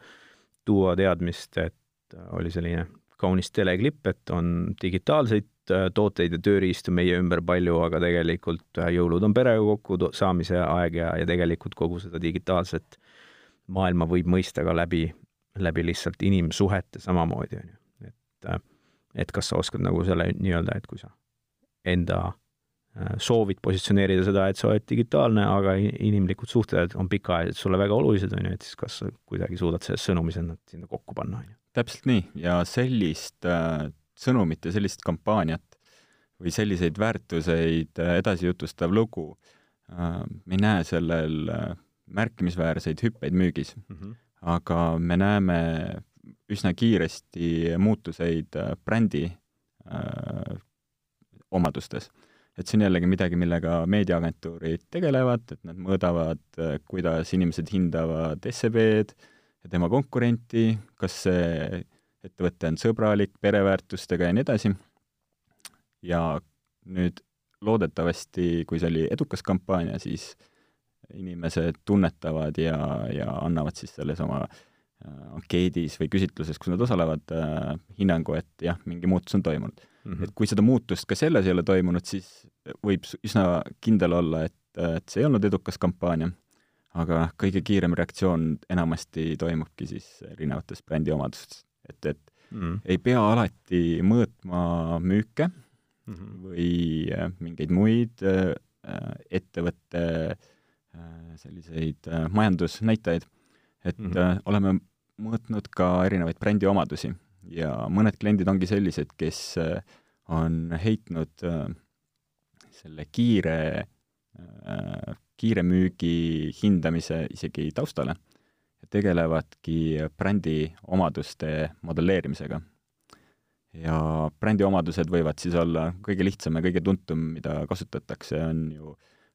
tuua teadmist, et oli selline kaunis teleklipp, et on digitaalseid Äh, tooteid ja tööriistu meie ümber palju, aga tegelikult äh, jõulud on perega kokku saamise aeg ja, ja tegelikult kogu seda digitaalset maailma võib mõista ka läbi, läbi lihtsalt inimsuhete samamoodi, on ju. et, äh, et kas sa oskad nagu selle nii-öelda, et kui sa enda soovid positsioneerida seda, et sa oled digitaalne, aga inimlikud suhted on pikaajaliselt sulle väga olulised, on ju, et siis kas sa kuidagi suudad selles sõnumis ennast sinna kokku panna, on ju. täpselt nii, ja sellist äh sõnumit ja sellist kampaaniat või selliseid väärtuseid äh, edasi jutustav lugu, äh, me ei näe sellel äh, märkimisväärseid hüppeid müügis mm, -hmm. aga me näeme üsna kiiresti muutuseid brändi öö, omadustes. et see on jällegi midagi, millega meediaagentuurid tegelevad, et nad mõõdavad, kuidas inimesed hindavad SEB-d ja tema konkurenti, kas see ettevõte on sõbralik, pereväärtustega ja nii edasi. ja nüüd loodetavasti, kui see oli edukas kampaania, siis inimesed tunnetavad ja, ja annavad siis selles oma äh, ankeedis või küsitluses, kus nad osalevad äh,, hinnangu, et jah, mingi muutus on toimunud mm. -hmm. et kui seda muutust ka selles ei ole toimunud, siis võib üsna kindel olla, et, et see ei olnud edukas kampaania, aga noh, kõige kiirem reaktsioon enamasti toimubki siis erinevatest brändi omadustest et, et mm. ei pea alati mõõtma müüke mm -hmm. või äh, mingeid muid äh, ettevõtte äh, selliseid majandusnäitajaid, et mm -hmm. oleme mõõtnud ka erinevaid brändi omadusi ja mõned kliendid ongi sellised, kes on heitnud selle kiire, kiire müügi hindamise isegi taustale tegelevadki brändi omaduste modelleerimisega. ja brändi omadused võivad siis olla, kõige lihtsam ja kõige tuntum, mida kasutatakse, on ju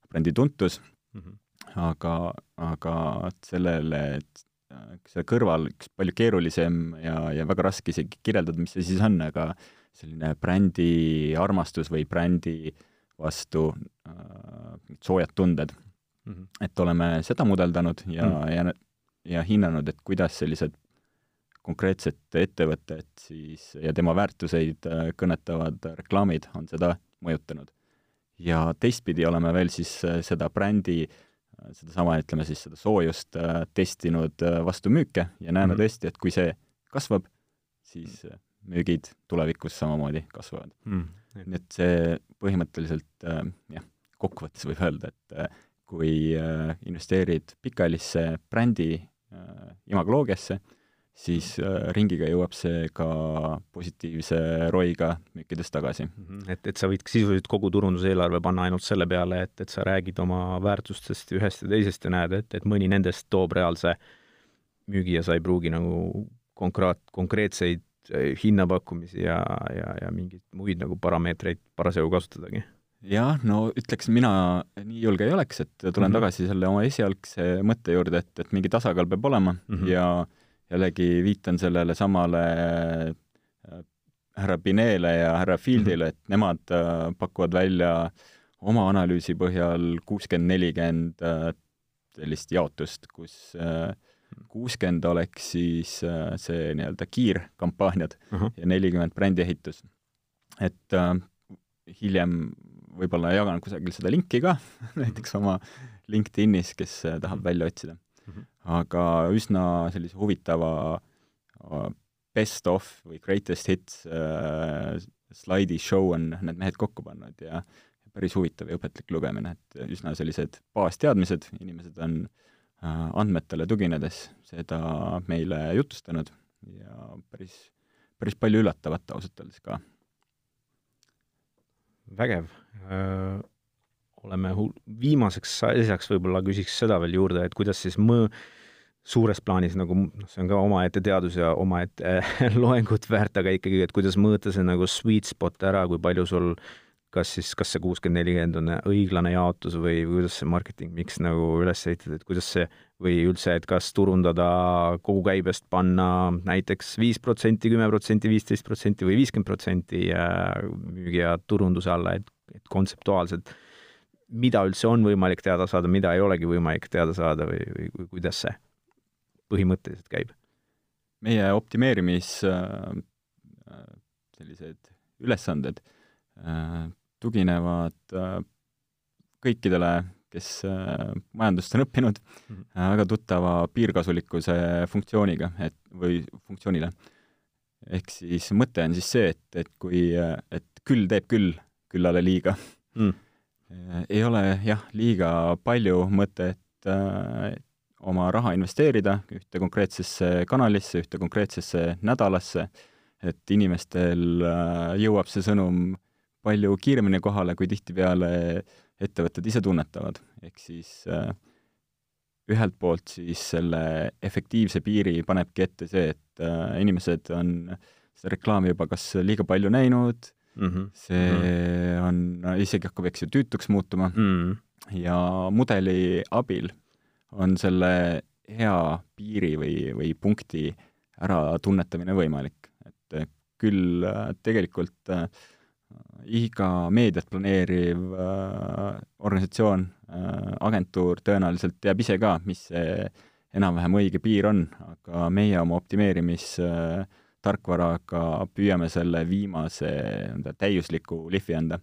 brändi tuntus mm, -hmm. Aga, aga sellele, et selle kõrval üks palju keerulisem ja, ja väga raske isegi kirjeldada, mis see siis on, aga selline brändi armastus või brändi vastu äh, soojad tunded mm. -hmm. et oleme seda mudeldanud ja mm, -hmm. ja ja hinnanud, et kuidas sellised konkreetset ettevõtet siis ja tema väärtuseid äh, kõnetavad reklaamid on seda mõjutanud. ja teistpidi oleme veel siis äh, seda brändi, äh, sedasama, ütleme siis seda soojust testinud vastu müüke ja näeme mm -hmm. tõesti, et kui see kasvab, siis müügid tulevikus samamoodi kasvavad mm. -hmm. nii et see põhimõtteliselt jah, kokkuvõttes võib öelda, et kui investeerid pikaajalisse brändi Äh, imagoloogiasse, siis äh, ringiga jõuab see ka positiivse ROI-ga müükides tagasi. -hmm. et, et sa võid sisuliselt kogu turunduseelarve panna ainult selle peale, et, et sa räägid oma väärtustest ühest ja teisest ja näed, et, et mõni nendest toob reaalse müügi ja sa ei pruugi nagu konkreet-, konkreetseid hinnapakkumisi ja, ja, ja mingeid muid nagu parameetreid parasjagu kasutadagi? jah, no ütleks, mina nii julge ei oleks, et tulen mm -hmm. tagasi selle oma esialgse mõtte juurde, et, et mingi tasakaal peab olema mm -hmm. ja jällegi viitan sellele samale äh, härra Binele ja härra Fieldile, et nemad äh, pakuvad välja oma analüüsi põhjal kuuskümmend, nelikümmend äh, sellist jaotust, kus kuuskümmend oleks siis see nii-öelda kiirkampaaniad uh -huh. ja nelikümmend brändihehitus. et hiljem võib-olla jagan kusagil seda linki ka näiteks oma LinkedInis, kes tahab välja otsida. Aga üsna sellise huvitava äh, best of või greatest hits äh, slaidi show on need mehed kokku pannud ja päris huvitav ja õpetlik lugemine, et üsna sellised baasteadmised, inimesed on äh, andmetele tuginedes seda meile jutustanud ja päris, päris palju üllatavat ausalt öeldes ka vägev. Oleme viimaseks asjaks võib-olla küsiks seda veel juurde, et kuidas siis mõ-, suures plaanis nagu noh, see on ka omaette teadus ja omaette loengut väärt, aga ikkagi, et kuidas mõõta see nagu sweet spot ära, kui palju sul kas siis, kas see kuuskümmend, nelikümmend on õiglane jaotus või kuidas see marketing miks nagu üles ehitatud, et kuidas see või üldse, et kas turundada kogu käibest, panna näiteks viis protsenti, kümme protsenti, viisteist protsenti või viiskümmend protsenti müügi ja turunduse alla, et, et kontseptuaalselt mida üldse on võimalik teada saada, mida ei olegi võimalik teada saada või, või, või kuidas see põhimõtteliselt käib? meie optimeerimis äh, äh sellised ülesanded äh, tuginevad äh, kõikidele, kes äh, majandust on õppinud mm, -hmm. väga tuttava piirkasulikkuse funktsiooniga, et või funktsioonile. ehk siis mõte on siis see, et, et kui, et küll teeb küll küllale liiga mm.. Ei ole jah, liiga palju mõtet äh, oma raha investeerida ühte konkreetsesse kanalisse, ühte konkreetsesse nädalasse, et inimestel äh, jõuab see sõnum palju kiiremini kohale, kui tihtipeale ettevõtted ise tunnetavad. ehk siis äh, ühelt poolt siis selle efektiivse piiri panebki ette see, et inimesed on seda reklaami juba kas liiga palju näinud mm, -hmm. see mm -hmm. on, isegi hakkab, eks ju, tüütuks muutuma mm, -hmm. ja mudeli abil on selle hea piiri või, või punkti äratunnetamine võimalik. et küll äh, tegelikult äh, iga meediat planeeriv äh, organisatsioon äh,, agentuur tõenäoliselt teab ise ka, mis see enam-vähem õige piir on, aga meie oma optimeerimistarkvaraga äh, püüame selle viimase nii-öelda täiusliku lihvi anda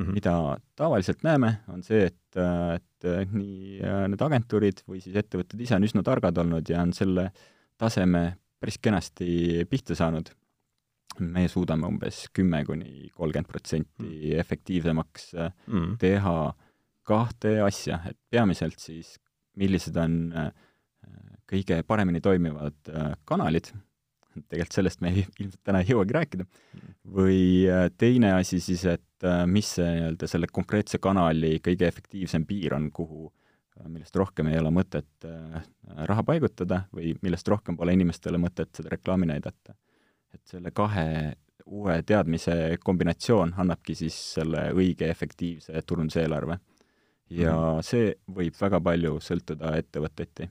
mm. -hmm. mida tavaliselt näeme, on see, et, et nii äh, need agentuurid või siis ettevõtted ise on üsna targad olnud ja on selle taseme päris kenasti pihta saanud meie suudame umbes kümme kuni kolmkümmend protsenti mm. efektiivsemaks äh, mm. teha kahte asja, et peamiselt siis millised on äh, kõige paremini toimivad kanalid, tegelikult sellest me ilmselt täna ei jõuagi rääkida, mm. või teine asi siis, et mis see nii-öelda selle konkreetse kanali kõige efektiivsem piir on, kuhu, millest rohkem ei ole mõtet raha paigutada või millest rohkem pole inimestele mõtet seda reklaami näidata et selle kahe uue teadmise kombinatsioon annabki siis selle õige efektiivse turunduseelarve. ja mm -hmm. see võib väga palju sõltuda ettevõteti,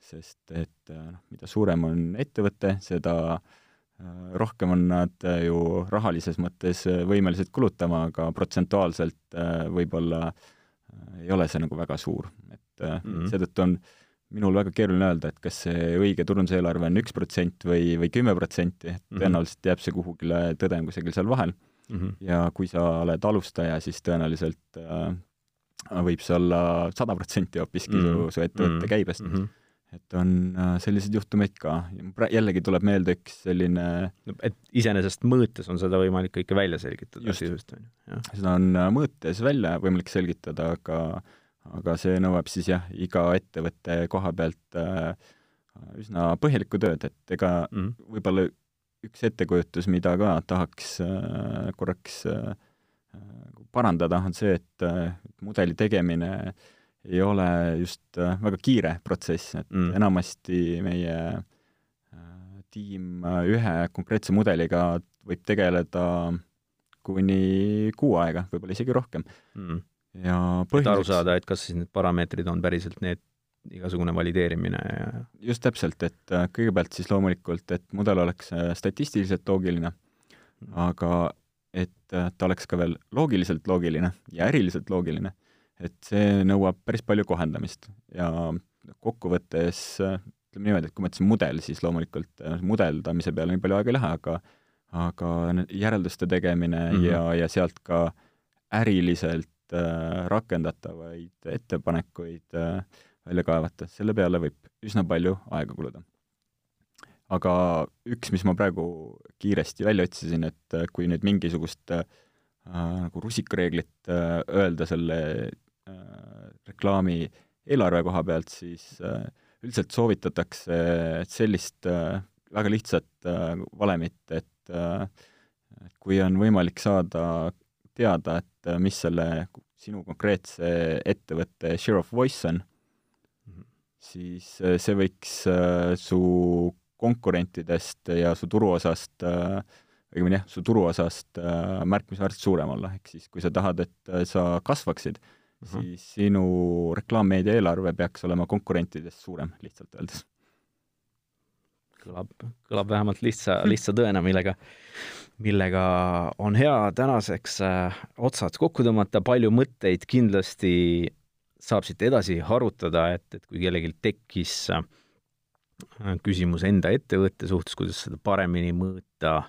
sest et noh, mida suurem on ettevõte, seda äh, rohkem on nad ju rahalises mõttes võimelised kulutama, aga protsentuaalselt äh, võib-olla äh, ei ole see nagu väga suur, et mm -hmm. seetõttu on äh, minul väga keeruline öelda, et kas see õige turunduseelarve on üks protsent või, või kümme protsenti, et mhm. tõenäoliselt jääb see kuhugile, tõde on kusagil seal vahel mm. -hmm. ja kui sa oled alustaja, siis tõenäoliselt äh, võib see olla sada protsenti hoopiski mm -hmm. su, su ettevõtte mm -hmm. käibest mm. -hmm. Et on äh, selliseid juhtumeid ka. jällegi tuleb meelde üks selline et iseenesest mõõtes on seda võimalik kõike välja selgitada sisust, on ju? seda on äh, mõõtes välja võimalik selgitada, aga aga see nõuab siis jah, iga ettevõtte koha pealt äh, üsna põhjalikku tööd, et ega mm -hmm. võib-olla üks ettekujutus, mida ka tahaks äh, korraks äh, parandada, on see, et äh, mudeli tegemine ei ole just äh, väga kiire protsess, et mm. enamasti meie äh, tiim ühe konkreetse mudeliga võib tegeleda kuni kuu aega, võib-olla isegi rohkem mm.. ja põhjuseks... et aru saada, et kas siis need parameetrid on päriselt need, igasugune valideerimine ja just täpselt, et äh, kõigepealt siis loomulikult, et mudel oleks äh, statistiliselt loogiline, mm. aga et äh, ta oleks ka veel loogiliselt loogiline ja äriliselt loogiline, et see nõuab päris palju kohendamist ja kokkuvõttes ütleme niimoodi, et kui ma ütlesin mudel, siis loomulikult mudeldamise peale nii palju aega ei lähe, aga aga järelduste tegemine mm -hmm. ja, ja sealt ka äriliselt äh, rakendatavaid ettepanekuid äh, välja kaevata, selle peale võib üsna palju aega kuluda. aga üks, mis ma praegu kiiresti välja otsisin, et äh, kui nüüd mingisugust äh, nagu rusikareeglit äh, öelda selle äh, reklaami eelarve koha pealt, siis äh, üldiselt soovitatakse sellist äh, väga lihtsat äh, valemit, et Äh, kui on võimalik saada teada, et äh, mis selle sinu konkreetse ettevõtte share of voice on -hmm. siis äh, see võiks su konkurentidest ja su turuosast õigemini jah, su turuosast märkimisväärselt suurem olla, ehk siis kui sa tahad, et sa kasvaksid mm, -hmm. siis sinu reklaammeedia eelarve peaks olema konkurentidest suurem, lihtsalt öeldes kõlab, kõlab vähemalt lihtsa, lihtsa tõena, millega, millega on hea tänaseks äh, otsad kokku tõmmata, palju mõtteid kindlasti saab siit edasi harutada, et, et kui kellelgi tekkis äh, küsimus enda ettevõtte suhtes, kuidas seda paremini mõõta,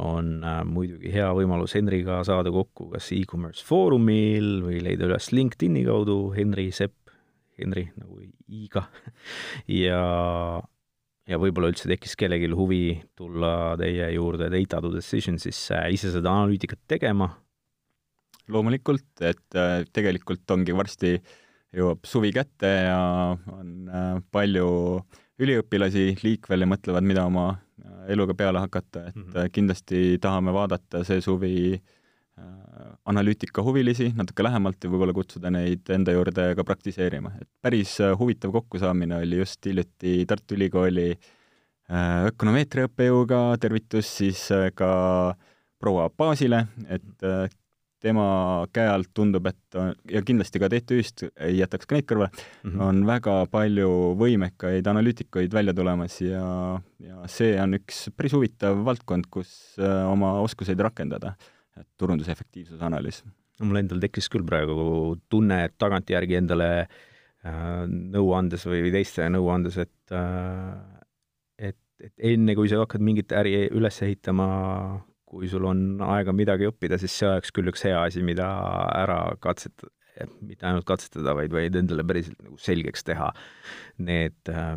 on äh, muidugi hea võimalus Henriga saada kokku kas e-commerce foorumil või leida üles LinkedIni kaudu Henri Sepp, Henri nagu i-ga ja ja võib-olla üldse tekkis kellelgi huvi tulla teie juurde Data to Decisionsisse ise seda analüütikat tegema? loomulikult, et äh, tegelikult ongi varsti jõuab suvi kätte ja on äh, palju üliõpilasi liikvel ja mõtlevad, mida oma eluga peale hakata, et mm -hmm. kindlasti tahame vaadata see suvi äh, Äh, analüütikahuvilisi natuke lähemalt ja võib-olla kutsuda neid enda juurde ka praktiseerima. et päris äh, huvitav kokkusaamine oli just hiljuti Tartu Ülikooli äh, ökonomeetria õppejõuga, tervitus siis ka proua Baasile, et tema käe alt tundub, et ja kindlasti ka TTÜ-st ei jätaks ka neid kõrvale mm, -hmm. on väga palju võimekaid analüütikuid välja tulemas ja, ja see on üks päris huvitav valdkond, kus oma oskuseid rakendada turunduse efektiivsuse analüüs. mul endal tekkis küll praegu tunne, et tagantjärgi endale äh, nõu andes või teistele nõu andes, et äh, et, et enne, kui sa hakkad mingit äri üles ehitama, kui sul on aega midagi õppida, siis see oleks küll üks hea asi, mida ära katsetada, mitte ainult katsetada, vaid, vaid endale päriselt nagu selgeks teha need äh,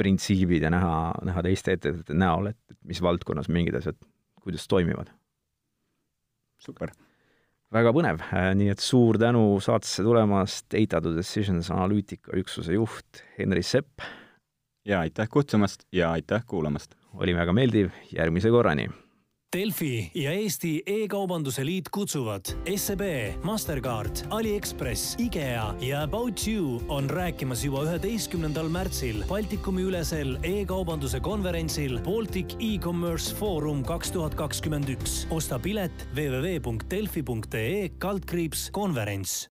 printsiibid ja näha, näha teiste ettevõtete näol, et, et mis valdkonnas mingid asjad, kuidas toimivad super. väga põnev, äh, nii et suur tänu saatesse tulemast, Data to Decisions analüütika üksuse juht Henri Sepp. ja aitäh kutsumast ja aitäh kuulamast! oli väga meeldiv, järgmise korrani! Delfi ja Eesti E-kaubanduse Liit kutsuvad SEB, Mastercard, Aliekspress, IKEA ja About You on rääkimas juba üheteistkümnendal märtsil Baltikumi ülesel e-kaubanduse konverentsil Baltic E-Commerce Forum kaks tuhat kakskümmend üks. osta pilet www.delfi.ee kaldkriips konverents